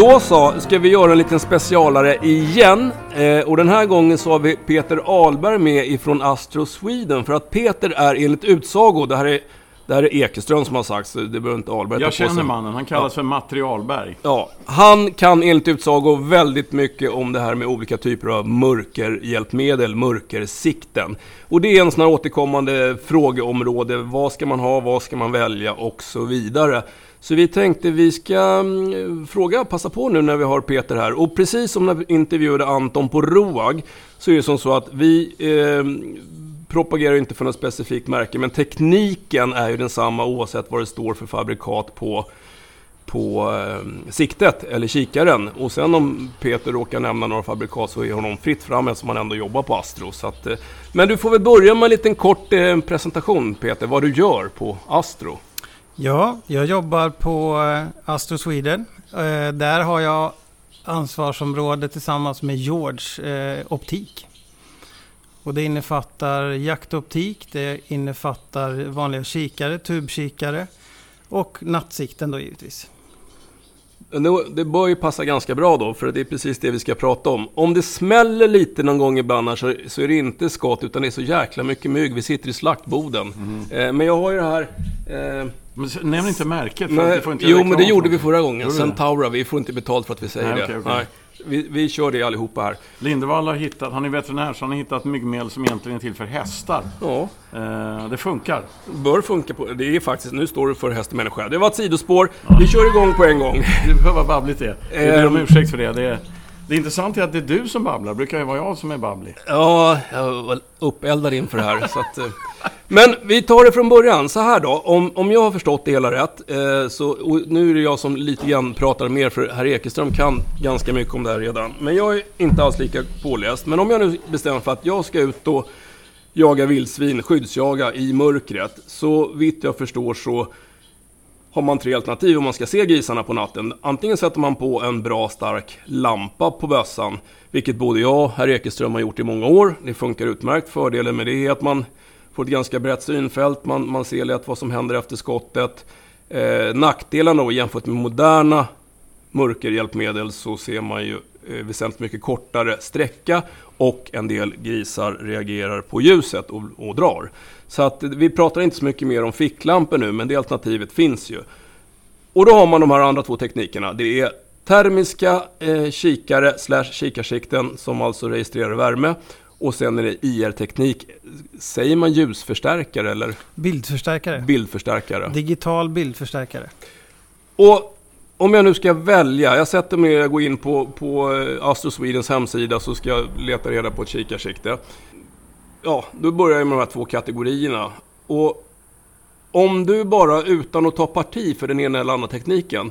Då så, ska vi göra en liten specialare igen. Eh, och den här gången så har vi Peter Alberg med ifrån Astro Sweden. För att Peter är enligt utsago, det här är, det här är Ekeström som har sagt, så det behöver inte Alberg Jag känner mannen, han kallas för Materialberg. Ja, han kan enligt utsago väldigt mycket om det här med olika typer av mörkerhjälpmedel, mörkersikten. Och det är en sån här återkommande frågeområde. Vad ska man ha, vad ska man välja och så vidare. Så vi tänkte vi ska mm, fråga, passa på nu när vi har Peter här. Och precis som när vi intervjuade Anton på ROAG så är det som så att vi eh, propagerar inte för något specifikt märke, men tekniken är ju densamma oavsett vad det står för fabrikat på på eh, siktet eller kikaren. Och sen om Peter råkar nämna några fabrikat så är honom fritt fram eftersom han ändå jobbar på Astro. Så att, eh, men du får väl börja med en liten kort eh, presentation Peter, vad du gör på Astro. Ja, jag jobbar på eh, Astro Sweden. Eh, där har jag ansvarsområde tillsammans med George eh, Optik. Och det innefattar jaktoptik, det innefattar vanliga kikare, tubkikare och nattsikten då givetvis. Det bör ju passa ganska bra då, för det är precis det vi ska prata om. Om det smäller lite någon gång ibland så, så är det inte skott, utan det är så jäkla mycket mygg. Vi sitter i slaktboden. Mm. Eh, men jag har ju det här... Eh, men nämn inte märket, för Nej, får inte Jo, men det gjorde vi förra gången. Centaura, vi får inte betalt för att vi säger Nej, det. Okay, okay. Vi, vi kör det allihopa här. Lindevall har hittat, han är veterinär, så han har hittat myggmedel som egentligen är till för hästar. Ja. Eh, det funkar. Bör funka på, det är faktiskt, nu står det för häst och människa. Det var ett sidospår, ja. vi kör igång på en gång. Det vad babbligt det. Jag ber om ehm. ursäkt för det. det är, det intressanta är att det är du som babblar. Det brukar ju vara jag som är babblig. Ja, jag var uppeldad inför det här. så att, eh. Men vi tar det från början. Så här då, om, om jag har förstått det hela rätt, eh, så, nu är det jag som lite grann pratar mer, för herr Ekeström kan ganska mycket om det här redan. Men jag är inte alls lika påläst. Men om jag nu bestämmer för att jag ska ut och jaga vildsvin, skyddsjaga i mörkret, så vitt jag förstår så har man tre alternativ om man ska se grisarna på natten. Antingen sätter man på en bra stark lampa på bössan, vilket både jag och herr Ekeström har gjort i många år. Det funkar utmärkt. Fördelen med det är att man får ett ganska brett synfält, man, man ser lätt vad som händer efter skottet. Eh, nackdelen då jämfört med moderna mörkerhjälpmedel så ser man ju eh, väsentligt mycket kortare sträcka och en del grisar reagerar på ljuset och, och drar. Så att vi pratar inte så mycket mer om ficklampor nu, men det alternativet finns ju. Och då har man de här andra två teknikerna. Det är termiska eh, kikare slash kikarsikten som alltså registrerar värme. Och sen är det IR-teknik. Säger man ljusförstärkare eller? Bildförstärkare. Bildförstärkare. Digital bildförstärkare. Och om jag nu ska välja, jag sätter mig och går in på, på eh, Astro Swedens hemsida så ska jag leta reda på ett kikarsikte ja, då börjar jag med de här två kategorierna. Och om du bara utan att ta parti för den ena eller andra tekniken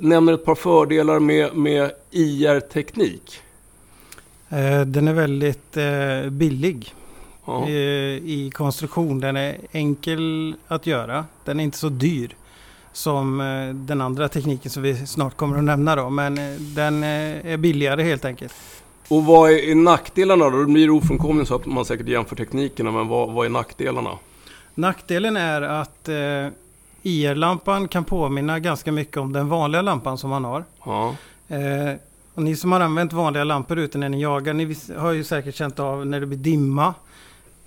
nämner ett par fördelar med, med IR-teknik. Eh, den är väldigt eh, billig ja. i konstruktion. Den är enkel att göra. Den är inte så dyr som eh, den andra tekniken som vi snart kommer att nämna då. Men den är billigare helt enkelt. Och vad är nackdelarna då? Det blir ofrånkomligt så att man säkert jämför teknikerna, men vad, vad är nackdelarna? Nackdelen är att eh, IR-lampan kan påminna ganska mycket om den vanliga lampan som man har. Ja. Eh, och ni som har använt vanliga lampor ute när ni jagar, ni har ju säkert känt av när det blir dimma.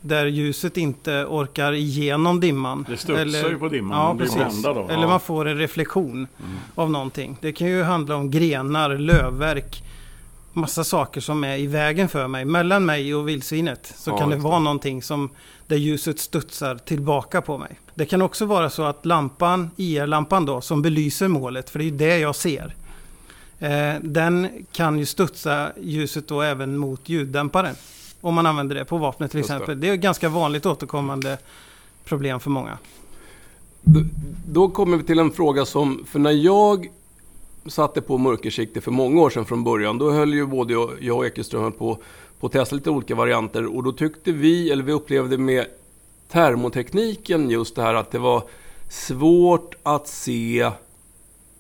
Där ljuset inte orkar igenom dimman. Det studsar eller, ju på dimman. Ja, precis. Då. Eller man får en reflektion mm. av någonting. Det kan ju handla om grenar, lövverk massa saker som är i vägen för mig. Mellan mig och vildsvinet så ja, kan det vara någonting som där ljuset studsar tillbaka på mig. Det kan också vara så att lampan, IR-lampan då, som belyser målet, för det är ju det jag ser. Eh, den kan ju studsa ljuset då även mot ljuddämparen. Om man använder det på vapnet till exempel. Det. det är ett ganska vanligt återkommande problem för många. Då, då kommer vi till en fråga som, för när jag satte på mörkersikte för många år sedan från början. Då höll ju både jag och Ekeström på, på att testa lite olika varianter och då tyckte vi, eller vi upplevde med termotekniken just det här att det var svårt att se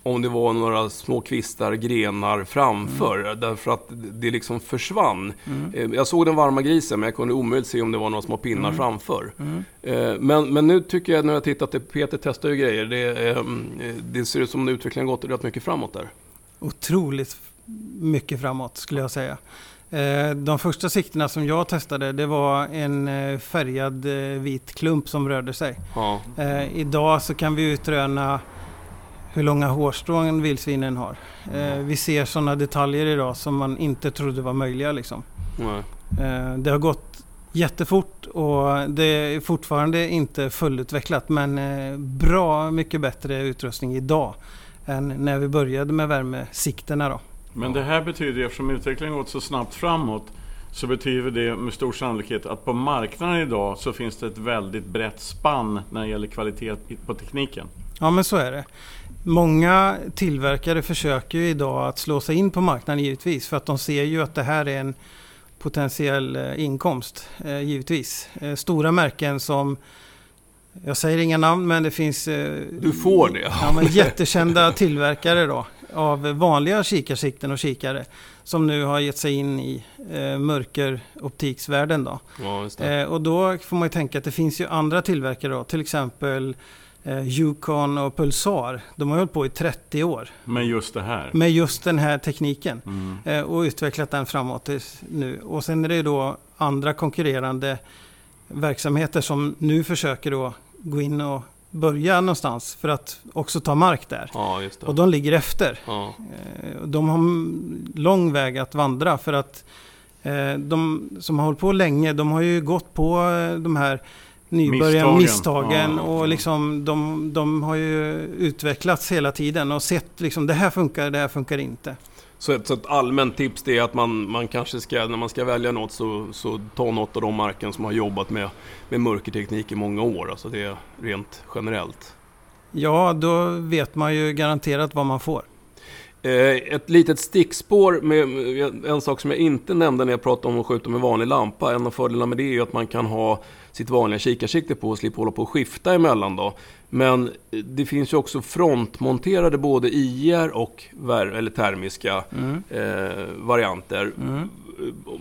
om det var några små kvistar, grenar framför. Mm. Därför att det liksom försvann. Mm. Eh, jag såg den varma grisen men jag kunde omöjligt se om det var några små pinnar mm. framför. Mm. Eh, men, men nu tycker jag när jag tittat, Peter testar ju grejer. Det, ehm, det ser ut som att utvecklingen gått rätt mycket framåt där. otroligt mycket framåt skulle jag säga. Eh, de första sikterna som jag testade det var en eh, färgad eh, vit klump som rörde sig. Ja. Idag så kan vi utröna hur långa hårstrån vildsvinen har. Vi ser sådana detaljer idag som man inte trodde var möjliga. Liksom. Det har gått jättefort och det är fortfarande inte fullutvecklat men bra mycket bättre utrustning idag än när vi började med värmesikterna. Då. Men det här betyder, eftersom utvecklingen gått så snabbt framåt, så betyder det med stor sannolikhet att på marknaden idag så finns det ett väldigt brett spann när det gäller kvalitet på tekniken. Ja men så är det. Många tillverkare försöker ju idag att slå sig in på marknaden givetvis för att de ser ju att det här är en potentiell eh, inkomst eh, givetvis. Eh, stora märken som jag säger inga namn men det finns... Du får det. Ja, men jättekända tillverkare då av vanliga kikarsikten och kikare som nu har gett sig in i eh, mörkeroptiksvärlden. Då. Ja, eh, och då får man ju tänka att det finns ju andra tillverkare då, till exempel Yukon och Pulsar. De har hållit på i 30 år. Med just det här? Med just den här tekniken. Mm. Eh, och utvecklat den framåt nu. Och sen är det då andra konkurrerande verksamheter som nu försöker då gå in och börja någonstans för att också ta mark där. Ja, och de ligger efter. Ja. Eh, de har lång väg att vandra för att eh, de som har hållit på länge, de har ju gått på eh, de här nybörjarna, misstagen, misstagen ja, och liksom de, de har ju utvecklats hela tiden och sett liksom det här funkar, det här funkar inte. Så ett, så ett allmänt tips det är att man, man kanske ska, när man ska välja något så, så ta något av de marken som har jobbat med, med mörkerteknik i många år. Alltså det är rent generellt. Ja, då vet man ju garanterat vad man får. Eh, ett litet stickspår med en sak som jag inte nämnde när jag pratade om att skjuta med vanlig lampa. En av fördelarna med det är att man kan ha sitt vanliga kikarsikte på och slippa hålla på och skifta emellan. Då. Men det finns ju också frontmonterade både IR och eller termiska mm. eh, varianter. Mm.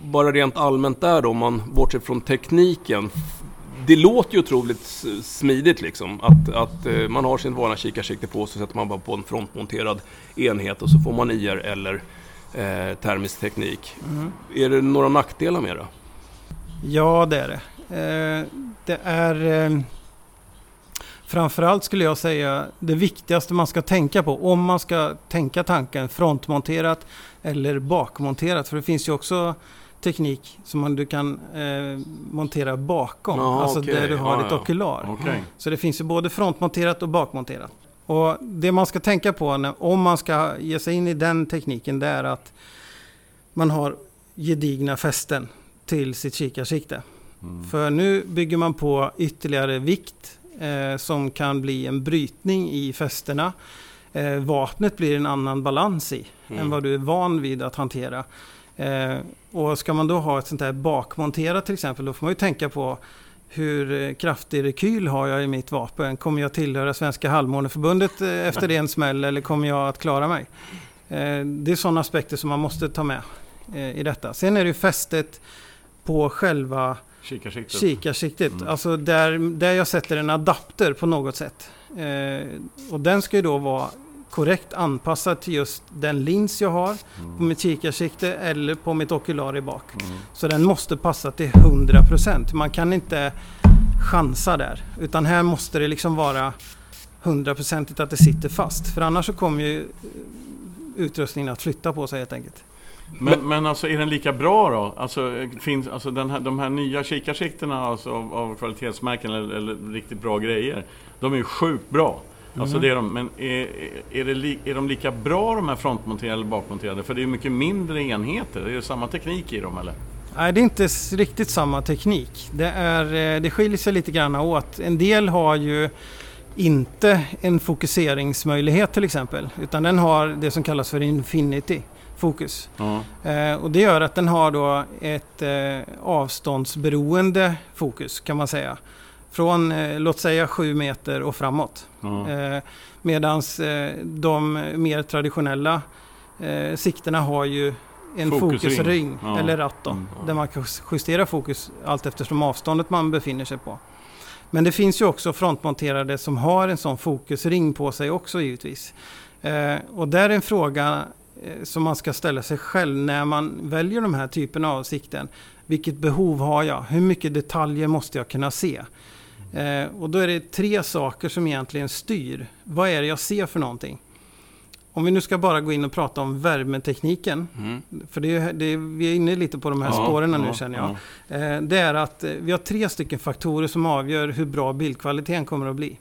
Bara rent allmänt där då, om man bortser från tekniken. Det låter ju otroligt smidigt liksom. Att, att eh, man har sin vanliga kikarsikte på så sätter man bara på en frontmonterad enhet och så får man IR eller eh, termisk teknik. Mm. Är det några nackdelar med det? Ja, det är det. Eh, det är eh, framförallt skulle jag säga det viktigaste man ska tänka på om man ska tänka tanken frontmonterat eller bakmonterat. För det finns ju också teknik som man, du kan eh, montera bakom. Ah, alltså okay. där du har ah, ditt ja. okular. Okay. Så det finns ju både frontmonterat och bakmonterat. Och det man ska tänka på när, om man ska ge sig in i den tekniken det är att man har gedigna fästen till sitt kikarsikte. Mm. För nu bygger man på ytterligare vikt eh, som kan bli en brytning i fästena. Eh, vapnet blir en annan balans i mm. än vad du är van vid att hantera. Eh, och ska man då ha ett sånt här bakmonterat till exempel, då får man ju tänka på hur eh, kraftig rekyl har jag i mitt vapen? Kommer jag tillhöra Svenska Halvmåneförbundet eh, efter en smäll eller kommer jag att klara mig? Eh, det är sådana aspekter som man måste ta med i detta. Sen är det ju fästet på själva Kikarsiktet. Kikarsiktet. Mm. Alltså där, där jag sätter en adapter på något sätt. Eh, och den ska ju då vara korrekt anpassad till just den lins jag har mm. på mitt kikarsikte eller på mitt okular i bak. Mm. Så den måste passa till 100%. Man kan inte chansa där. Utan här måste det liksom vara 100% att det sitter fast. För annars så kommer ju utrustningen att flytta på sig helt enkelt. Men, men alltså är den lika bra då? Alltså, finns, alltså den här, de här nya kikarsiktena alltså, av, av kvalitetsmärken eller, eller, riktigt bra grejer. De är ju sjukt bra. Mm. Alltså det är de, men är, är, li, är de lika bra de här frontmonterade eller bakmonterade? För det är mycket mindre enheter. Är det samma teknik i dem eller? Nej, det är inte riktigt samma teknik. Det, är, eh, det skiljer sig lite grann åt. En del har ju inte en fokuseringsmöjlighet till exempel. Utan den har det som kallas för Infinity fokus. Mm. Eh, och det gör att den har då ett eh, avståndsberoende fokus kan man säga. Från eh, låt säga 7 meter och framåt. Mm. Medan de mer traditionella eh, siktena har ju en fokusring, fokusring ja. eller ratt då, mm. där man kan justera fokus allt eftersom avståndet man befinner sig på. Men det finns ju också frontmonterade som har en sån fokusring på sig också givetvis. Eh, och där är en fråga eh, som man ska ställa sig själv när man väljer de här typerna av sikten. Vilket behov har jag? Hur mycket detaljer måste jag kunna se? Eh, och då är det tre saker som egentligen styr. Vad är det jag ser för någonting? Om vi nu ska bara gå in och prata om värmetekniken. Mm. För det är, det är, vi är inne lite på de här ja, spåren nu ja, känner jag. Ja. Eh, det är att eh, vi har tre stycken faktorer som avgör hur bra bildkvaliteten kommer att bli.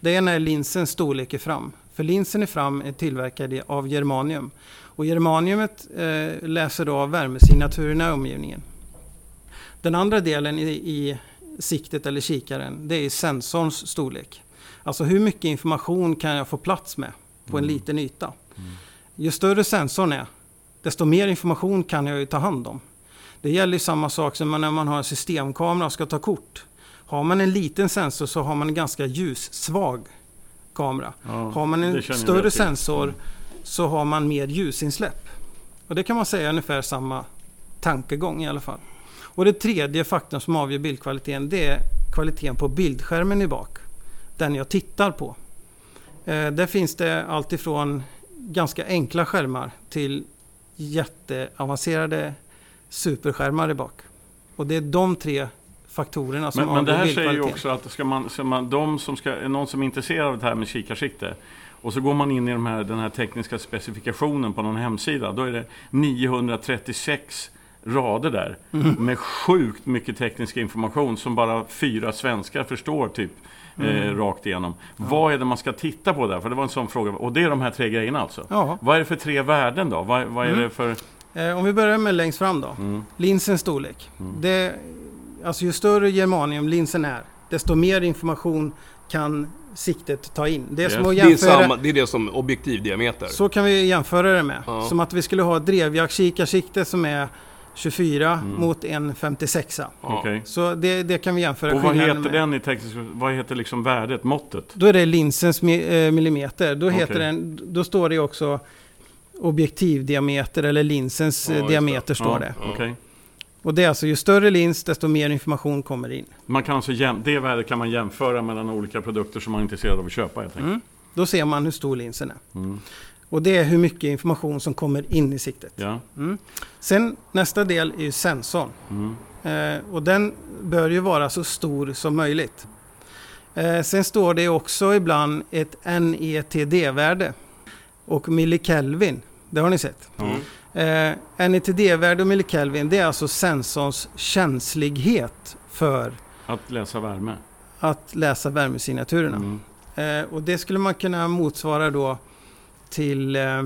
Det ena är linsens storlek fram. För linsen i fram är tillverkad av germanium. Och germaniumet eh, läser då av värmesignaturerna i omgivningen. Den andra delen i, i siktet eller kikaren, det är sensorns storlek. Alltså hur mycket information kan jag få plats med på en mm. liten yta. Mm. Ju större sensorn är, desto mer information kan jag ju ta hand om. Det gäller samma sak som när man har en systemkamera och ska ta kort. Har man en liten sensor så har man en ganska ljussvag kamera. Ja, har man en större sensor mm. så har man mer ljusinsläpp. Och det kan man säga ungefär samma tankegång i alla fall. Och det tredje faktorn som avgör bildkvaliteten det är kvaliteten på bildskärmen i bak. Den jag tittar på. Eh, där finns det alltifrån ganska enkla skärmar till jätteavancerade superskärmar i bak. Och det är de tre faktorerna som men, men det här säger ju också att ska man, ska man, de som ska, någon som är intresserad av det här med kikarsikte och så går man in i de här, den här tekniska specifikationen på någon hemsida. Då är det 936 rader där mm. med sjukt mycket teknisk information som bara fyra svenskar förstår typ mm. eh, rakt igenom. Ja. Vad är det man ska titta på där? För det var en sån fråga. Och det är de här tre grejerna alltså. Ja. Vad är det för tre värden då? Vad, vad är mm. det för... Eh, om vi börjar med längst fram då. Mm. Linsens storlek. Mm. Det, alltså ju större germaniumlinsen är, desto mer information kan siktet ta in. Det är, yes. som att jämföra, det, är samma, det är det som objektivdiameter. Så kan vi jämföra det med. Ja. Som att vi skulle ha ett drevjaktskikarsikte som är 24 mm. mot en 56. Okay. Så det, det, kan vi jämföra. Och vad heter med. den i teknisk, vad heter liksom värdet, måttet? Då är det linsens eh, millimeter. Då, heter okay. den, då står det också objektivdiameter eller linsens ja, diameter står ja, det. Okay. Och det är alltså ju större lins desto mer information kommer in. Man kan alltså jäm, det värdet kan man jämföra mellan olika produkter som man är intresserad av att köpa helt enkelt. Mm. Då ser man hur stor linsen är. Mm. Och det är hur mycket information som kommer in i siktet. Ja. Mm. Sen nästa del är ju sensorn. Mm. Eh, och den bör ju vara så stor som möjligt. Eh, sen står det också ibland ett NETD-värde och millikelvin. Det har ni sett. Eh, NETD-värde och millikelvin det är alltså sensorns känslighet för att läsa värme. Att läsa värmesignaturerna. Mm. Eh, och det skulle man kunna motsvara då till eh,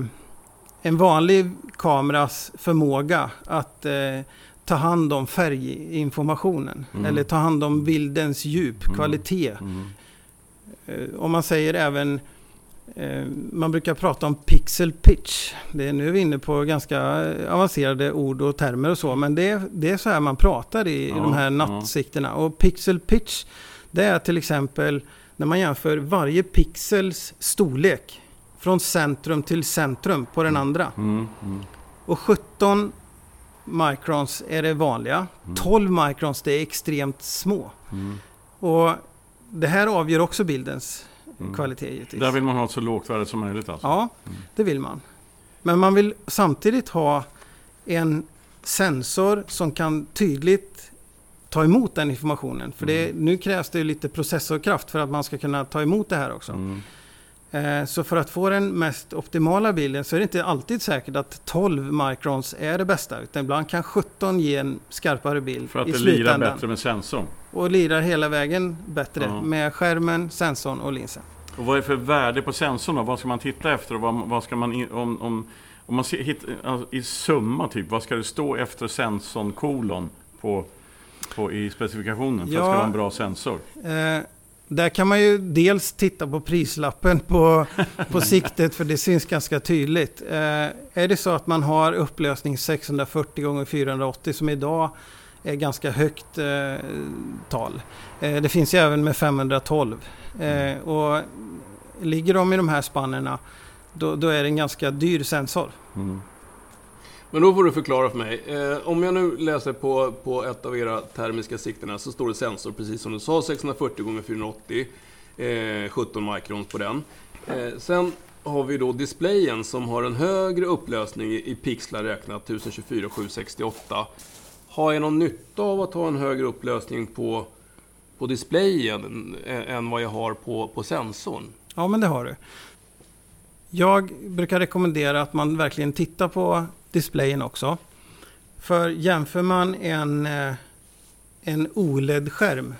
en vanlig kameras förmåga att eh, ta hand om färginformationen. Mm. Eller ta hand om bildens djup, mm. kvalitet. Mm. Eh, om man säger även man brukar prata om pixel pitch. Det är, nu är vi inne på ganska avancerade ord och termer och så. Men det, det är så här man pratar i, ja, de här nattsikterna. Ja. Och pixel pitch det är till exempel när man jämför varje pixels storlek från centrum till centrum på den mm. andra. Mm, mm. Och 17 microns är det vanliga. 12 mm. microns det är extremt små. Mm. Och det här avgör också bildens. Kvalitet givetvis. Där vill man ha ett så lågt värde som möjligt alltså? Ja, det vill man. Men man vill samtidigt ha en sensor som kan tydligt ta emot den informationen. För det, nu krävs det lite processorkraft för att man ska kunna ta emot det här också. Mm. Eh, så för att få den mest optimala bilden så är det inte alltid säkert att 12 microns är det bästa. Utan ibland kan 17 ge en skarpare bild För att det lirar bättre med sensorn? Och lirar hela vägen bättre ja. med skärmen, sensorn och linsen. Och vad är det för värde på sensorn då? Vad ska man titta efter? Och vad, vad ska man, om, om, om man ser, hit, alltså, i summa typ, vad ska det stå efter sensorn kolon på, på, i specifikationen för ja, att det ska vara en bra sensor? Eh, där kan man ju dels titta på prislappen på, på siktet för det syns ganska tydligt. Eh, är det så att man har upplösning 640 x 480 som idag är ganska högt eh, tal. Eh, det finns ju även med 512. Eh, och ligger de i de här spannerna då, då är det en ganska dyr sensor. Mm. Men då får du förklara för mig. Eh, om jag nu läser på, på ett av era termiska sikten så står det sensor, precis som du sa, 640 x 480. Eh, 17 mikrons på den. Eh, sen har vi då displayen som har en högre upplösning i, pixlar räknat, 1024 768. Har jag någon nytta av att ha en högre upplösning på, på displayen än, än vad jag har på, på sensorn? Ja, men det har du. Jag brukar rekommendera att man verkligen tittar på displayen också. För jämför man en, eh, en OLED-skärm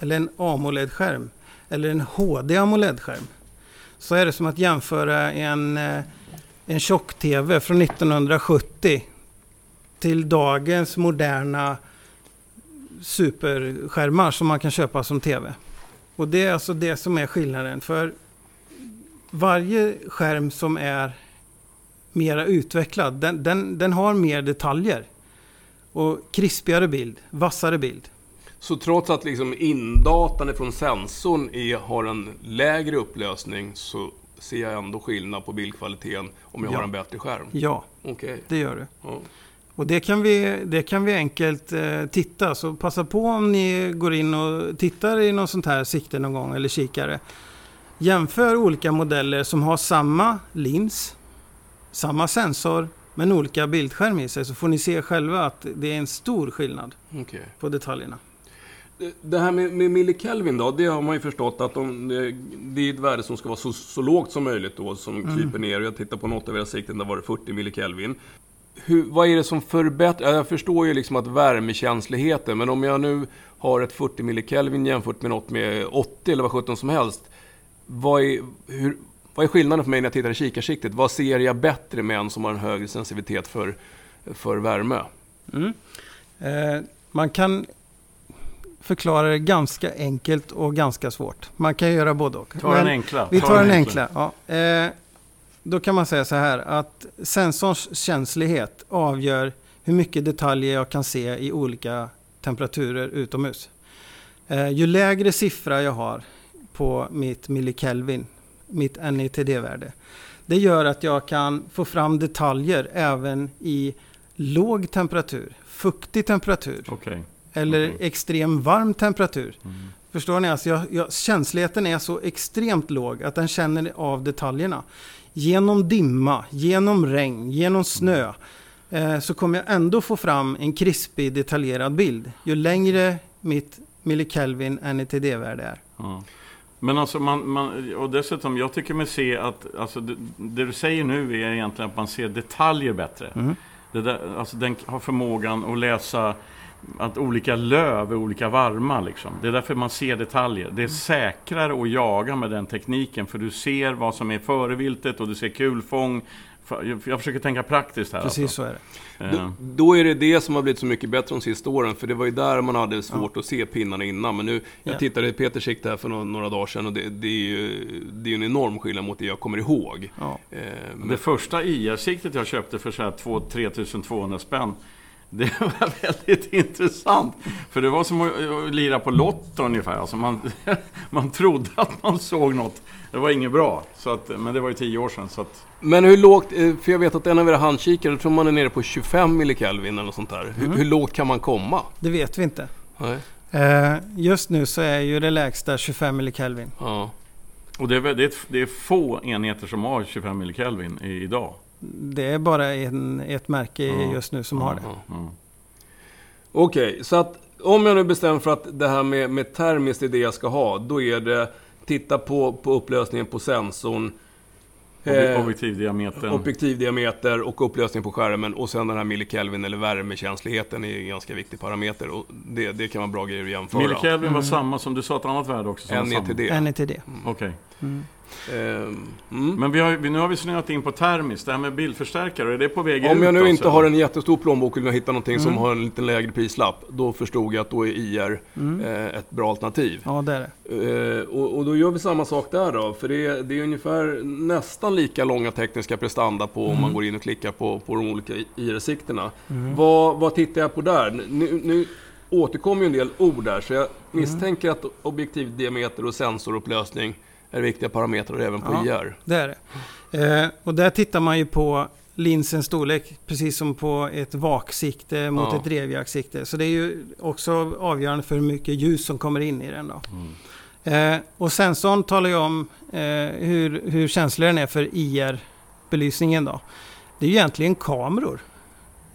eller en AMOLED-skärm eller en HD AMOLED-skärm så är det som att jämföra en, eh, en tjock-TV från 1970 till dagens moderna superskärmar som man kan köpa som TV. Och det är alltså det som är skillnaden. För varje skärm som är mera utvecklad, den, den, den har mer detaljer. Och krispigare bild, vassare bild. Så trots att liksom indatan från sensorn är, har en lägre upplösning så ser jag ändå skillnad på bildkvaliteten om jag Ja. har en bättre skärm? Ja, Okej. det gör du. Ja. Och det kan vi, det kan vi enkelt eh, titta. Så passa på om ni går in och tittar i något sånt här sikte någon gång eller kikare. Jämför olika modeller som har samma lins, samma sensor men olika bildskärm i sig så får ni se själva att det är en stor skillnad Okej. på detaljerna. Det- här med, med millikelvin då, det har man ju förstått att de, det- är ett värde som ska vara så, så lågt som möjligt då, som kryper ner. Jag tittar på något av era sikten, där var det 40 millikelvin. Hur, vad är det som förbättrar? Jag förstår ju liksom att värmekänsligheten, men om jag nu har ett 40 millikelvin jämfört med något med 80 eller vad 17 som helst. Vad är, hur, vad är skillnaden för mig när jag tittar i kikarsiktet? Vad ser jag bättre med en som har en högre sensitivitet för, för värme? Mm. Eh, man kan förklara det ganska enkelt och ganska svårt. Man kan göra både och. Ta den enkla. Vi Ta tar den enkla. Ja. Eh, då kan man säga så här att sensorns känslighet avgör hur mycket detaljer jag kan se i olika temperaturer utomhus. Eh, ju lägre siffra jag har på mitt millikelvin, mitt NITD-värde, det gör att jag kan få fram detaljer även i låg temperatur, fuktig temperatur Okej. eller Okej. extrem varm temperatur. Mm. Förstår ni? Alltså jag, jag, känsligheten är så extremt låg att den känner av detaljerna. Genom dimma, genom regn, genom snö eh, så kommer jag ändå få fram en krispig detaljerad bild. Ju längre mitt millikelvin NITD-värde är. Ja. Men alltså, man, man, och dessutom, jag tycker mig se att, alltså, det, det du säger nu är egentligen att man ser detaljer bättre. Mm. Det där, alltså, den har förmågan att läsa att olika löv är olika varma. Liksom. Det är därför man ser detaljer. Det är säkrare att jaga med den tekniken, för du ser vad som är före viltet och du ser kulfång. Jag, försöker tänka praktiskt här. Precis Alltså. så är det. Eh, Då, då är det det som har blivit så mycket bättre de sista åren, för det var ju där man hade svårt att se pinnarna innan. Men nu, jag Ja. tittade i Peters sikte här för några, några dagar sedan och det, det är ju det är ju en enorm skillnad mot det jag kommer ihåg. Ja. Eh, men, Det första IR-siktet jag köpte för så här 2 3200 spänn det var väldigt intressant. För det var som att att lira på Lotto ungefär. Alltså man, man trodde att man såg något. Det var inget bra. Så att, men det var ju tio år sedan. Så att, men hur lågt, eh, för jag vet att en av era handkikare, tror man är nere på 25 millikelvin eller något sånt där. Hur, Mm. hur lågt kan man komma? Det vet vi inte. Nej. Eh, just nu så är ju det lägsta 25 millikelvin. Ja. och det är, det, är, det är få enheter som har 25 millikelvin idag. Det är bara en, ett märke Ja. just nu som har det. Ja. Okej, så att om jag nu bestämmer för att det här med, med termiskt är det jag ska ha, då är det titta på, på upplösningen på sensorn, eh, Objektivdiametern. objektivdiameter och upplösning på skärmen och sen den här millikelvin eller värmekänsligheten är en ganska viktig parameter och det, det kan vara bra grejer att jämföra. Millikelvin var Mm. samma som du sa ett annat värde också. NETD. NITD. Okej. Mm. Ehm, mm. Men vi har, nu har vi snöat in på termiskt. Det här med bildförstärkare, är det på väg? Om jag nu alltså, inte har en jättestor plånbok och vill hitta någonting som Mm. har en lite lägre prislapp, då förstod jag att då är IR Mm. eh, ett bra alternativ. Ja, det är det. Eh, och, och då gör vi samma sak där då, för det är, det är ungefär nästan lika långa tekniska prestanda på om man går in och klickar på, på de olika IR-sikterna. Mm. Vad, vad tittar jag på där? Nu, nu återkommer ju en del ord där, så jag misstänker att objektivdiameter och sensorupplösning är viktiga parametrar även på Ja. IR. Det är det. Eh, och där tittar man ju på linsens storlek, precis som på ett vaksikte mot Ja. ett drevjaktsikte. Så det är ju också avgörande för hur mycket ljus som kommer in i den. Då. Mm. Eh, och sensorn talar ju om eh, hur, hur känslig den är för IR-belysningen då. Det är ju egentligen kameror.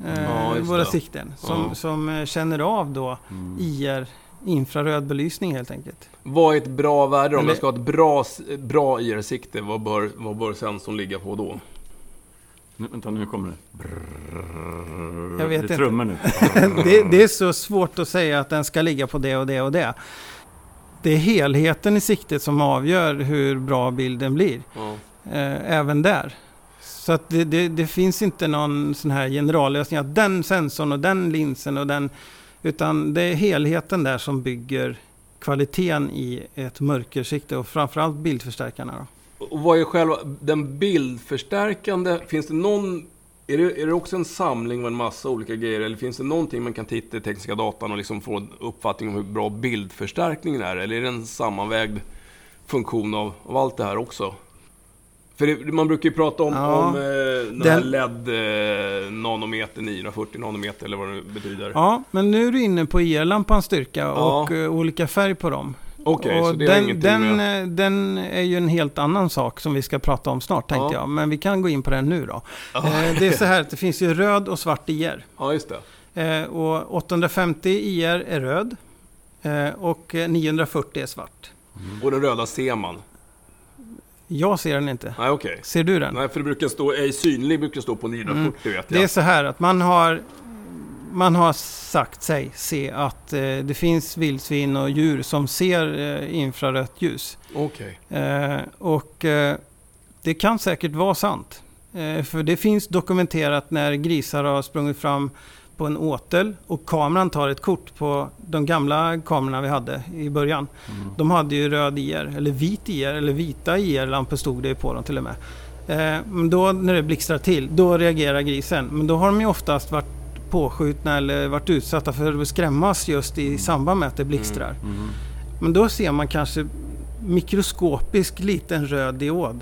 Eh, Ja, våra det. sikten. Som, Ja. som eh, känner av då Mm. IR, infraröd belysning helt enkelt. Vad är ett bra värde om jag ska ha ett bra, bra IR-sikte? Vad bör, vad bör sensorn ligga på då? Nu, vänta, nu kommer det. Brrrr. Jag vet det är trummor nu. det, det är så svårt att säga att den ska ligga på det och det och det. Det är helheten i siktet som avgör hur bra bilden blir. Ja. Eh, även där. Så att det, det, det finns inte någon sån här generallösning att den sensorn och den linsen och den... Utan det är helheten där som bygger kvaliteten i ett mörkersikte och framförallt bildförstärkarna. Då. Och vad är själva den bildförstärkande? Finns det någon... Är det, är det också en samling av en massa olika grejer? Eller finns det någonting man kan titta i tekniska datan och liksom få en uppfattning om hur bra bildförstärkningen är? Eller är det en sammanvägd funktion av, av allt det här också? För det, man brukar ju prata om, Ja, om eh, den, den- här LED eh, nanometer, 940 nanometer eller vad det betyder. Ja, men nu är du inne på IR-lampans styrka Ja. och eh, olika färg på dem. Okej, och så det den, ingenting den, med... eh, den är ju en helt annan sak som vi ska prata om snart tänkte Ja. jag. Men vi kan gå in på den nu då. Eh, Det är så här att det finns ju röd och svart IR. Ja, just det. Eh, Och 850 IR är röd. eh, Och eh, 940 är svart. Och den röda ser man. Jag ser den inte. Nej, okej. Ser du den? Nej, för det brukar stå, ej synlig brukar stå på 940 vet jag. Mm. Det är så här att man har, man har sagt sig se att eh, det finns vildsvin och djur som ser eh, infrarött ljus. Okej. Eh, och eh, det kan säkert vara sant. Eh, för det finns dokumenterat när grisar har sprungit fram på en åtel och kameran tar ett kort på de gamla kamerorna vi hade i början. Mm. De hade ju röd IR, eller vit IR, eller vita IR-lampor stod det på dem till och med. Eh, men då när det blixtrar till, då reagerar grisen. Men då har de ju oftast varit påskjutna eller varit utsatta för att skrämmas just i samband med att det blixtrar. Mm. Men då ser man kanske mikroskopisk liten röd diod.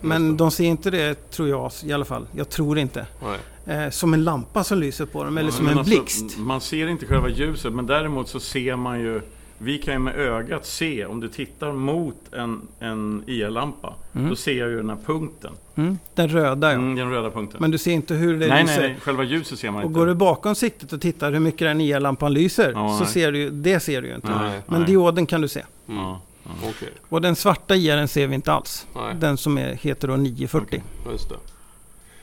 Men de ser inte det, tror jag i alla fall. Jag tror inte. Nej. Eh, som en lampa som lyser på dem, eller som men en alltså, blixt. Man ser inte själva ljuset, men däremot så ser man ju vi kan ju med ögat se, om du tittar mot en, en IR-lampa, Mm. då ser jag ju den här punkten. Mm, den röda ja. Mm, den röda punkten. Men du ser inte hur det nej, lyser. nej, nej, själva ljuset ser man Och inte. går du bakom siktet och tittar hur mycket den IR-lampan lyser, Ja, så nej. ser du ju, det ser du ju inte. Nej. Men nej. dioden kan du se. Mm. Ja, ja. Okej. Och den svarta IR'n ser vi inte alls. Nej, Den som är, heter då 940. just det.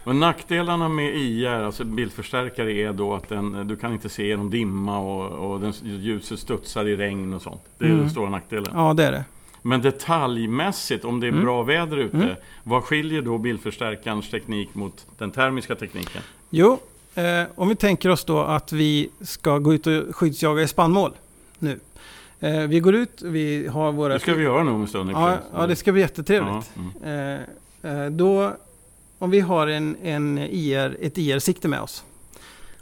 Men nackdelarna med IR, alltså bildförstärkare, är då att den, du kan inte se genom dimma och, och den, ljuset studsar i regn och sånt. Det är Mm. den stora nackdelen. Ja, det är det. Men detaljmässigt, om det är Mm. bra väder ute, Mm. vad skiljer då bildförstärkarens teknik mot den termiska tekniken? Jo, eh, om vi tänker oss då att vi ska gå ut och skyddsjaga i spannmål nu. Eh, vi går ut, vi har våra... Det ska vi göra nu om en stund. ja, ja, det ska bli jättetrevligt. Ja, mm. Eh, eh, då, om vi har en, en IR, ett IR-sikte med oss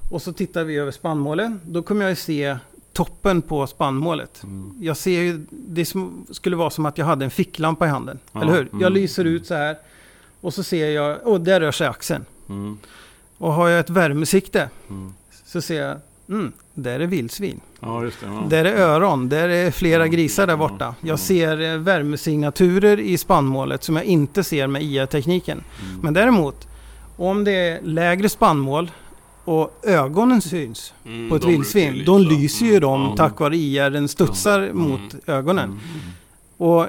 och så tittar vi över spannmålen, då kommer jag ju se toppen på spannmålet. Mm. Jag ser ju, det som, skulle vara som att jag hade en ficklampa i handen, Ja, eller hur? Jag mm, lyser ut så här och så ser jag, åh, där rör sig axeln. Mm. Och har jag ett värmesikte Mm. så ser jag, mm, där är vildsvin. Ja, det. Ja. Där är öron, där är flera Ja, grisar där borta. ja. Jag ser eh, värmesignaturer i spannmålet som jag inte ser med IR-tekniken. Mm. Men däremot, om det är lägre spannmål och ögonen syns Mm, på ett vildsvin, då lyser ju de Mm. tack vare IR, den studsar Mm. mot ögonen. Mm. Och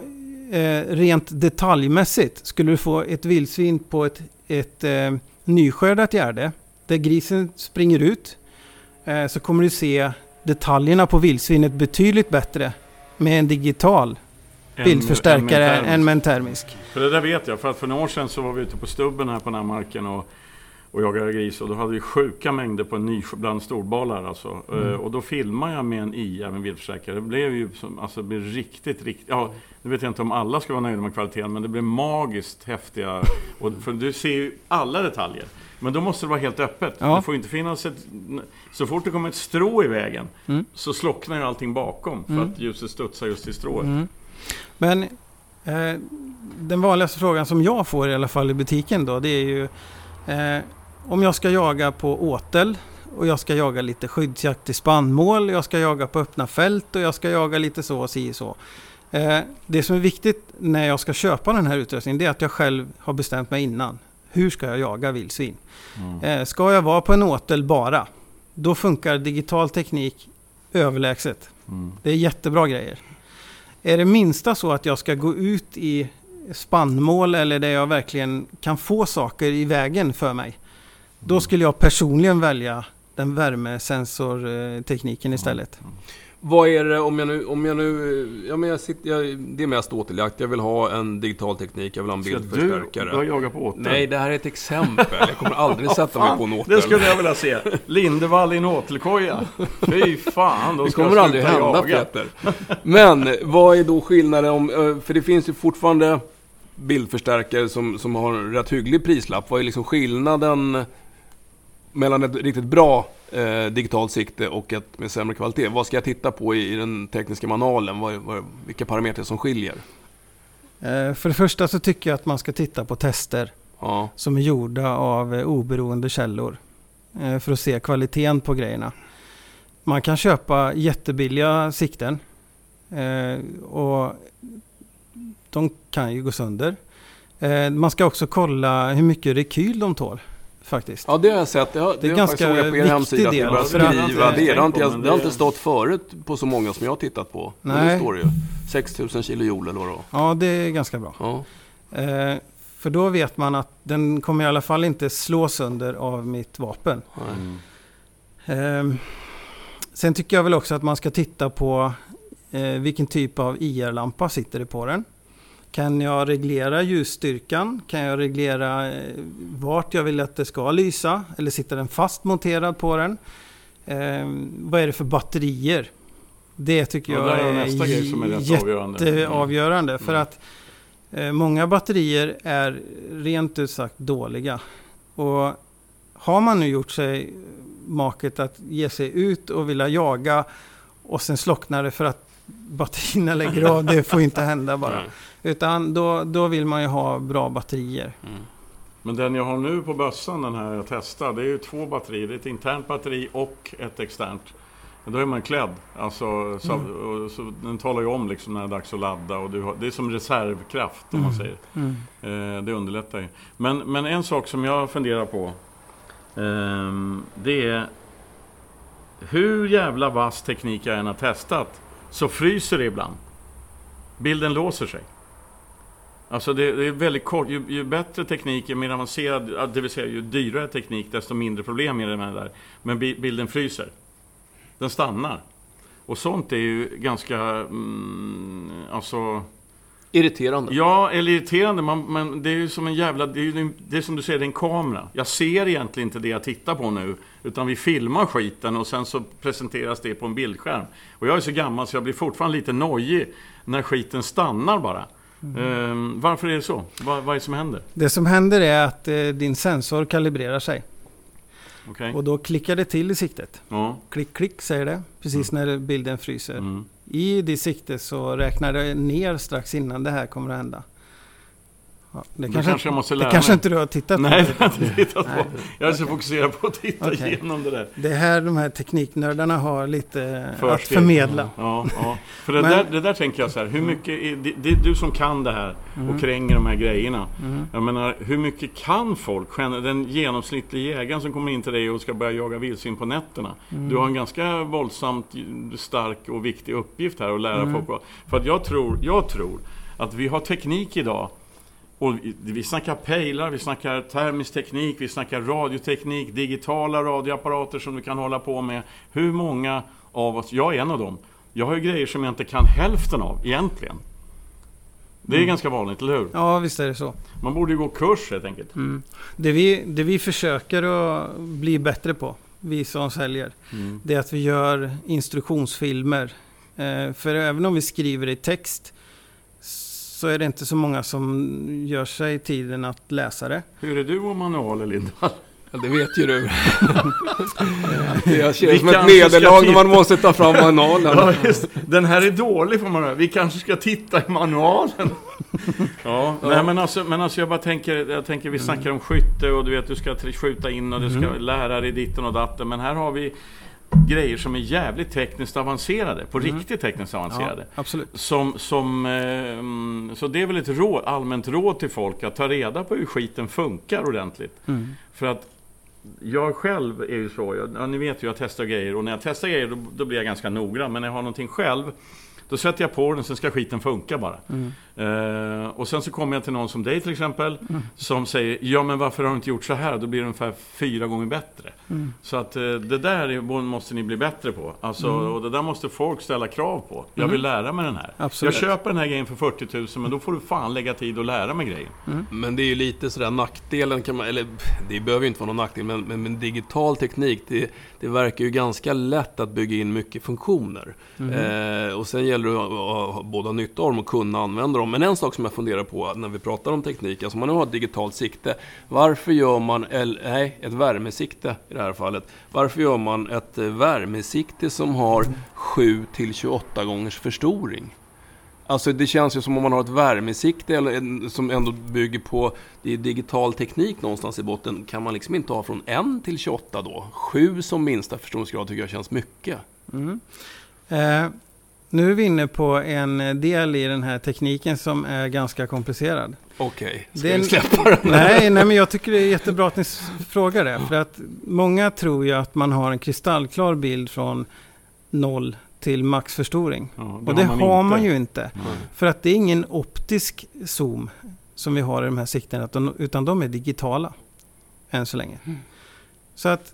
eh, rent detaljmässigt, skulle du få ett vildsvin på ett, ett eh, nyskördat gärde, där grisen springer ut, så kommer du se detaljerna på vildsvinet betydligt bättre med en digital bildförstärkare än med en termisk. För det där vet jag, för att för några år sedan så var vi ute på stubben här på den här marken och, och jagade gris och då hade vi sjuka mängder på en ny bland storbalar alltså. Mm. Eh, och då filmade jag med en IR, med en bildförstärkare. Det blev ju som, alltså det blev riktigt, riktigt, ja, nu vet jag inte om alla ska vara nöjda med kvaliteten, men det blev magiskt häftiga, och, för du ser ju alla detaljer. Men då måste det vara helt öppet. Ja. Det får inte finnas ett... Så fort det kommer ett strå i vägen Mm. så slocknar ju allting bakom för Mm. att ljuset studsar just i strået. Mm. Men eh, den vanligaste frågan som jag får i alla fall i butiken då, det är ju eh, om jag ska jaga på åtel och jag ska jaga lite skyddsjakt i spannmål, jag ska jaga på öppna fält och jag ska jaga lite så och si så. Eh, det som är viktigt när jag ska köpa den här utrustningen det är att jag själv har bestämt mig innan. Hur ska jag jaga vildsvin? Mm. Eh, ska jag vara på en åtel bara, då funkar digital teknik överlägset. Mm. Det är jättebra grejer. Är det minsta så att jag ska gå ut i spannmål eller där jag verkligen kan få saker i vägen för mig. Då mm. skulle jag personligen välja den värmesensortekniken istället. Vad är det om jag nu, om jag nu, ja men jag sitter, jag, det är mest åteljakt. Jag vill ha en digital teknik, jag vill ha en bildförstärkare. Ska du jaga på åtel? Nej, det här är ett exempel. Jag kommer aldrig sätta mig på en åtel. Det skulle jag vilja se. Lindevall i en åtelkoja. Fy fan, då Det kommer aldrig hända jaga. Peter. Men vad är då skillnaden om, eh, för det finns ju fortfarande bildförstärkare som, som har en rätt hygglig prislapp. Vad är liksom skillnaden mellan ett riktigt bra eh, digitalt sikte och ett med sämre kvalitet. Vad ska jag titta på i, i den tekniska manualen? Vad, vad, vilka parametrar som skiljer? Eh, för det första så tycker jag att man ska titta på tester ja. som är gjorda av eh, oberoende källor. Eh, för att se kvaliteten på grejerna. Man kan köpa jättebilliga sikten. Eh, och de kan ju gå sönder. Eh, man ska också kolla hur mycket rekyl de tål faktiskt. Ja, det har jag sett. Det, har, det är ganska viktig på er hemsida del. Att skriva det. Det, har inte, det har inte stått förut på så många som jag har tittat på. Nej. Men det står ju. 6000 kilo jord eller vad det var. Ja, det är ganska bra. Ja. Eh, för då vet man att den kommer i alla fall inte slå sönder av mitt vapen. Mm. Eh, sen tycker jag väl också att man ska titta på eh, vilken typ av IR-lampa sitter det på den. Kan jag reglera ljusstyrkan? Kan jag reglera eh, vart jag vill att det ska lysa? Eller sitter den fast monterad på den? Eh, vad är det för batterier? Det tycker jag är, nästa grej som är jätteavgörande. Mm. För att eh, många batterier är rent ut sagt dåliga. Och har man nu gjort sig maket att ge sig ut och vilja jaga och sen slocknar det för att batterierna lägger av. Det får inte hända bara. Utan då, då vill man ju ha bra batterier. Mm. Men den jag har nu på bössan, den här jag testar, det är ju två batterier. Det är ett internt batteri och ett externt. Då är man klädd. Alltså, så, mm. så, den talar ju om liksom när det är dags att ladda. Och har, det är som reservkraft om man mm. säger. Mm. Eh, det underlättar ju. Men, men en sak som jag funderar på. Eh, det är hur jävla vass teknik jag än har testat. Så fryser det ibland. Bilden låser sig. Alltså det, det, är väldigt kort. Ju, ju, bättre teknik, ju mer avancerad, det vill säga ju dyrare teknik, desto mindre problem är det med det där. Men bilden fryser. Den stannar. Och sånt är ju ganska, mm, alltså... Irriterande. Ja, eller irriterande. Man, men det är ju som en jävla... Det är, ju, det är som du säger, det är en kamera. Jag ser egentligen inte det jag tittar på nu. Utan vi filmar skiten och sen så presenteras det på en bildskärm. Och jag är så gammal så jag blir fortfarande lite nojig när skiten stannar bara. Mm. varför är det så? Vad, vad är det som händer? Det som händer är att eh, din sensor kalibrerar sig. Okay. Och då klickar det till i siktet. Ja. Klick, klick säger det. Precis mm. när bilden fryser. Mm. I det sikte så räknar det ner strax innan det här kommer att hända. Ja, det, kanske, kanske jag måste lära det kanske inte du har tittat på? Nej, det har inte tittat på. Jag är så fokuserad på att titta okay. igenom det där. Det är här de här tekniknördarna har lite Försteg. att förmedla. Ja, ja. För det, Men, där, det där tänker jag så här, hur mycket är, det, det är du som kan det här och mm. kränger de här grejerna. Mm. Jag menar, hur mycket kan folk, den genomsnittliga jägaren som kommer in till dig och ska börja jaga vildsvin på nätterna. Mm. Du har en ganska våldsamt stark och viktig uppgift här att lära mm. folk. För att jag tror, jag tror att vi har teknik idag och vi snackar pejlar, vi snackar termisk teknik, vi snackar radioteknik, digitala radioapparater som du kan hålla på med. Hur många av oss, jag är en av dem, jag har ju grejer som jag inte kan hälften av egentligen. Det är mm. ganska vanligt, eller hur? Ja, visst är det så. Man borde ju gå kurs helt enkelt. Mm. Det, vi, det vi försöker att bli bättre på, vi som säljer, mm. det är att vi gör instruktionsfilmer. Eh, för även om vi skriver i text så är det inte så många som gör sig tiden att läsa det. Hur är du och manualer, Linda? Ja, det vet ju du. det känns som Vi ett nederlag när man måste ta fram manualen. Ja, just, den här är dålig får man höra. Vi kanske ska titta i manualen. Ja, Nej, men, alltså, men alltså jag bara tänker, jag tänker vi snackar om skytte och du vet du ska skjuta in och du ska lära dig ditten och datten. Men här har vi grejer som är jävligt tekniskt avancerade. På riktigt tekniskt Ja, avancerade. absolut. Som, som, eh, mm, så det är väl ett råd, allmänt råd till folk att ta reda på hur skiten funkar ordentligt. Mm. För att jag själv är ju så, jag, ja, ni vet ju jag testar grejer och när jag testar grejer då, då blir jag ganska noggrann. Men när jag har någonting själv då sätter jag på den, sen ska skiten funka bara. Mm. Eh, och sen så kommer jag till någon som dig till exempel, som säger Ja men varför har du inte gjort så här? Då blir det ungefär fyra gånger bättre. Mm. Så att eh, det där är- måste ni bli bättre på. Alltså, Och det där måste folk ställa krav på. Jag vill lära mig den här. Absolut. Jag köper den här grejen för 40 000 men då får du fan lägga tid och lära mig grejen. Men det är ju lite sådär nackdelen kan man, eller det behöver ju inte vara någon nackdel, men, men, men digital teknik, det, det verkar ju ganska lätt att bygga in mycket funktioner. Eh, och sen gäller det att både ha nytta av dem och kunna använda dem. Men en sak som jag funderar på när vi pratar om teknik, alltså om man nu har ett digitalt sikte, varför gör man, eller nej, ett värmesikte i det här fallet, varför gör man ett eh, värmesikte som har 7 till 28 gångers förstoring? Alltså det känns ju som om man har ett värmesikte eller en, som ändå bygger på det är digital teknik någonstans i botten. Kan man liksom inte ha från 1 till 28 då? 7 som minsta förstoringsgrad tycker jag känns mycket. Mm. Eh, nu är vi inne på en del i den här tekniken som är ganska komplicerad. Okej, ska Det vi släppa den? Nej, nej, men jag tycker det är jättebra att ni frågar det. För att många tror ju att man har en kristallklar bild från noll till maxförstoring. Ja, Och det har man, inte. ju inte. Nej. För att det är ingen optisk zoom som vi har i de här siktena, utan- de är digitala. Än så länge. Så att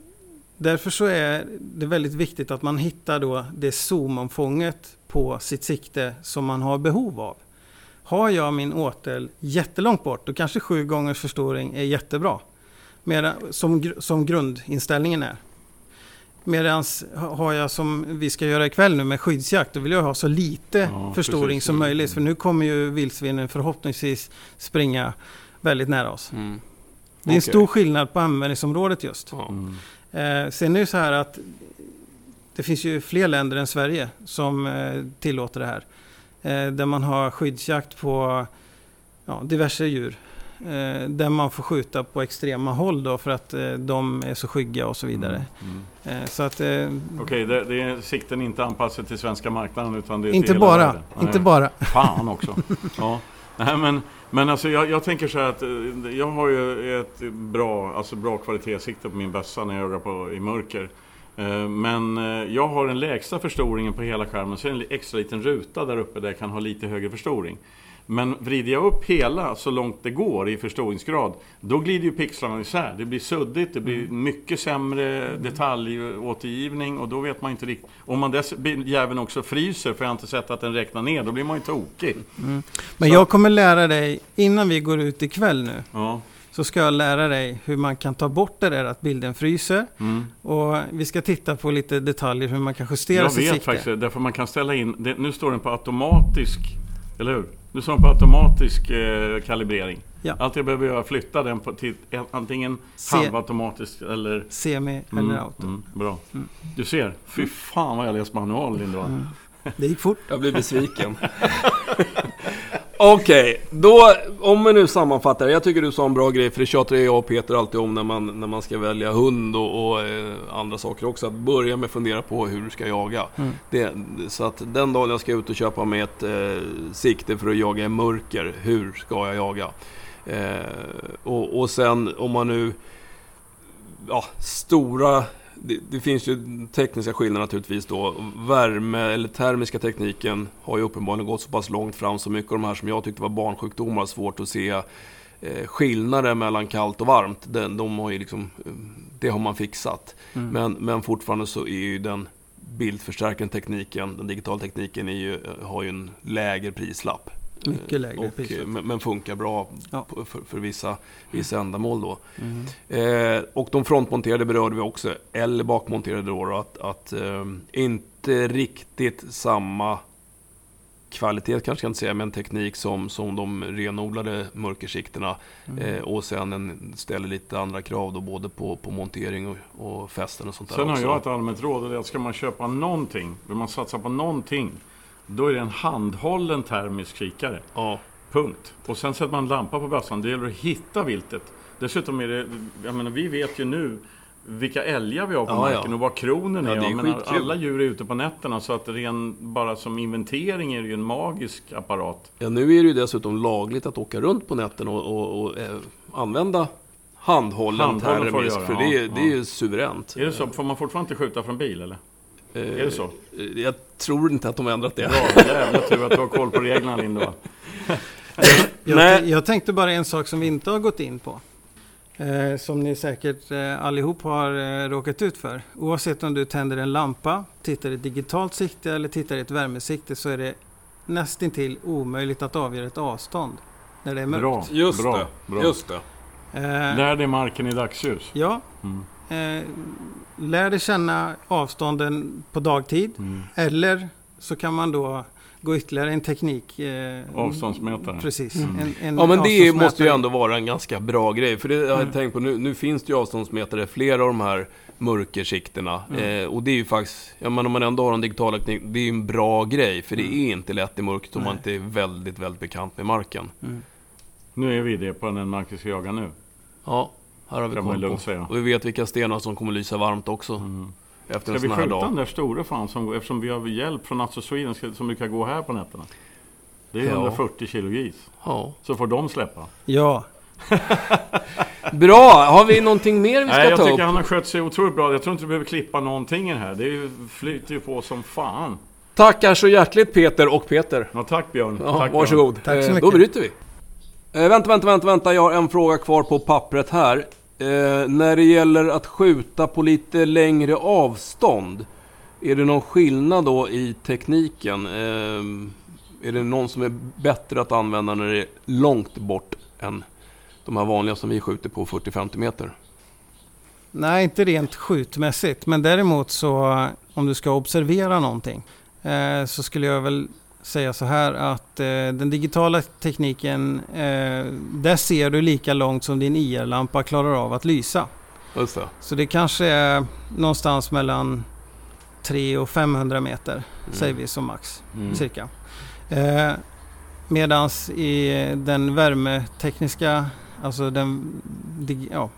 därför så är det väldigt viktigt att man hittar då det zoomomfånget på sitt sikte som man har behov av. Har jag min åtel jättelångt bort, då kanske sju gångers förstoring är jättebra. Medan, som, som grundinställningen är. Medan har jag som vi ska göra ikväll nu med skyddsjakt, då vill jag ha så lite Ja, förstoring precis. som möjligt. För nu kommer ju vildsvinen förhoppningsvis springa väldigt nära oss. Mm. Det är en stor skillnad på användningsområdet just. Mm. Eh, sen är det så här att det finns ju fler länder än Sverige som eh, tillåter det här. Eh, där man har skyddsjakt på ja, diverse djur. Eh, där man får skjuta på extrema håll då för att de är så skygga och så vidare. Mm. Så att... Eh, Okej, det, det är sikten inte anpassad till svenska marknaden utan det är inte bara, världen. inte bara. Fan också. Ja. Nej, men, men alltså jag, jag tänker så här att jag har ju ett bra, alltså bra kvalitetssikte på min bössa när jag jagar på, i mörker. Eh, Men eh, jag har den lägsta förstoringen på hela skärmen, så är det en extra liten ruta där uppe där jag kan ha lite högre förstoring. Men vrider jag upp hela så långt det går i förstoringsgrad, då glider ju pixlarna isär. Det blir suddigt, det blir mycket sämre detaljåtergivning och då vet man inte riktigt. Om man jäveln också fryser, för jag har inte sett att den räknar ner, då blir man ju tokig. Men Så- jag kommer lära dig, innan vi går ut ikväll nu, Ja. Så ska jag lära dig hur man kan ta bort det där att bilden fryser. Mm. Och vi ska titta på lite detaljer hur man kan justera Jag sitt vet sikte. faktiskt det, därför man kan ställa in, det, nu står den på automatisk, eller hur? Nu står den på automatisk eh, kalibrering. Ja. Allt jag behöver göra är flytta den på, till en- antingen Se- halvautomatisk eller... Semi Mm, eller auto. mm, bra. Mm. Du ser, fy fan vad jag läst manual Linda. Mm. Det gick fort. Jag blir besviken. Okej, då om vi nu sammanfattar. Jag tycker du sa en bra grej, för det tjatar jag och Peter alltid om när man, när man ska välja hund och, och eh, andra saker också. Att börja med att fundera på hur du ska jaga. Mm. Det, så att den dagen jag ska ut och köpa mig ett eh, sikte för att jaga i mörker, hur ska jag jaga? Eh, och, och sen om man nu... Ja, stora... Det, det finns ju tekniska skillnader naturligtvis då. Värme eller termiska tekniken har ju uppenbarligen gått så pass långt fram så mycket av de här som jag tyckte var barnsjukdomar har svårt att se eh, skillnader mellan kallt och varmt. Den, de har liksom, eh, det har man fixat. Mm. Men, men fortfarande så är ju den bildförstärkande tekniken, den digitala tekniken, ju, eh, har ju en lägre prislapp. Mycket lägre och, eh, men, funkar bra Ja. för, för vissa, vissa ändamål då. Mm. Eh, och de frontmonterade berörde vi också, eller bakmonterade då, då att, att eh, inte riktigt samma kvalitet kanske jag inte säga, men teknik som, som de renodlade mörkersikterna. Mm. Eh, och sen en, ställer lite andra krav då, både på, på montering och, och fästen och sånt där Sen har också. jag ett allmänt råd och det är att ska man köpa någonting, vill man satsa på någonting, då är det en handhållen termisk kikare. Ja, Punkt. Och sen sätter man lampa på bössan. Det gäller att hitta viltet. Dessutom är det, jag menar, vi vet ju nu vilka älgar vi har på Ja, marken ja. och vad kronen är. Ja, är menar, alla djur är ute på nätterna så att ren, bara som inventering är det ju en magisk apparat. Ja, nu är det ju dessutom lagligt att åka runt på nätten och, och, och eh, använda handhållen Handhållen termisk. göra, För det, är- det är ju suveränt. Är det så? Får man fortfarande inte skjuta från bil eller? Eh, Är det så? eh, Jag tror inte att de har ändrat det. Bra, jävla tur att du har koll på reglerna Linda. Jag, jag tänkte bara en sak som vi inte har gått in på. Eh, som ni säkert eh, allihop har eh, råkat ut för. Oavsett om du tänder en lampa, tittar i ett digitalt sikte eller tittar i ett värmesikte så är det nästintill omöjligt att avgöra ett avstånd när det är mörkt. Bra, Just bra, det. bra. Just det. Eh, Lär dig marken i dagsljus. ja, Mm. Eh, lär dig känna avstånden på dagtid. Mm. Eller så kan man då gå ytterligare en teknik. Eh, Avståndsmätare. Precis. Mm. En, en Ja men det måste ju ändå vara en ganska bra grej. För det har jag Mm. tänkt på, nu, nu finns det ju avståndsmätare, flera av de här mörkersikterna. Mm. Eh, och det är ju faktiskt, ja men om man ändå har en digital teknik, det är ju en bra grej. För det är inte lätt i mörkret om man Mm. Inte är väldigt, väldigt bekant med marken. Mm. Nu är vi det på den mark vi ska jaga nu. Ja, här har vi koll lugnt på. Och vi vet vilka stenar som kommer lysa varmt också. Mm. Efter Ska en vi sån här skjuta den dag. där stora fan som, eftersom vi har hjälp från Natso Sweden ska- som brukar gå här på nätterna? Det är Ja. 140 kilo gris. Ja. Så får de släppa. Ja, Bra! Har vi någonting mer vi ska Nej, jag ta tycker upp? han har skött sig otroligt bra. Jag tror inte du behöver klippa någonting i det här. Det flyter ju på som fan. Tackar så hjärtligt Peter och Peter. Ja, tack Björn. Ja, tack, varsågod. Tack så Eh, mycket. Då bryter vi. Eh, vänta, vänta, vänta, vänta. Jag har en fråga kvar på pappret här. Eh, när det gäller att skjuta på lite längre avstånd. Är det någon skillnad då i tekniken? Eh, är det någon som är bättre att använda när det är långt bort än de här vanliga som vi skjuter på 40-50 meter? nej inte rent skjutmässigt. Men däremot så om du ska observera någonting. Eh, så skulle jag väl säga så här att eh, den digitala tekniken. Eh, där ser du lika långt som din IR-lampa klarar av att lysa. Just det. Så det kanske är någonstans mellan 300 och 500 meter. Säger vi som max. Mm. cirka. Eh, medans i den värmetekniska, alltså den ja,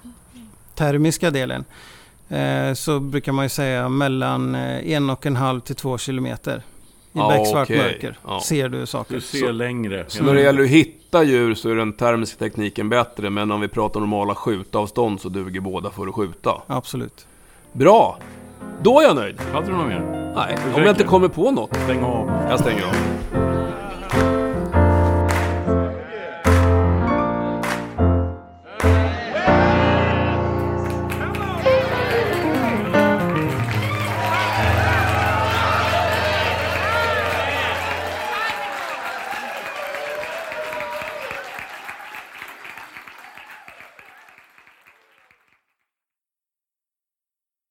termiska delen, eh, så brukar man ju säga mellan eh, en och en halv till två kilometer. I Ja, becksvart okej. mörker Ja. ser du saker. Du ser Så- längre. Så när det gäller att hitta djur så är den termiska tekniken bättre. Men om vi pratar normala skjutavstånd så duger båda för att skjuta. Absolut. Bra! Då är jag nöjd. Hade du något mer? Nej, om jag inte kommer på något. Stäng av. Jag stänger av.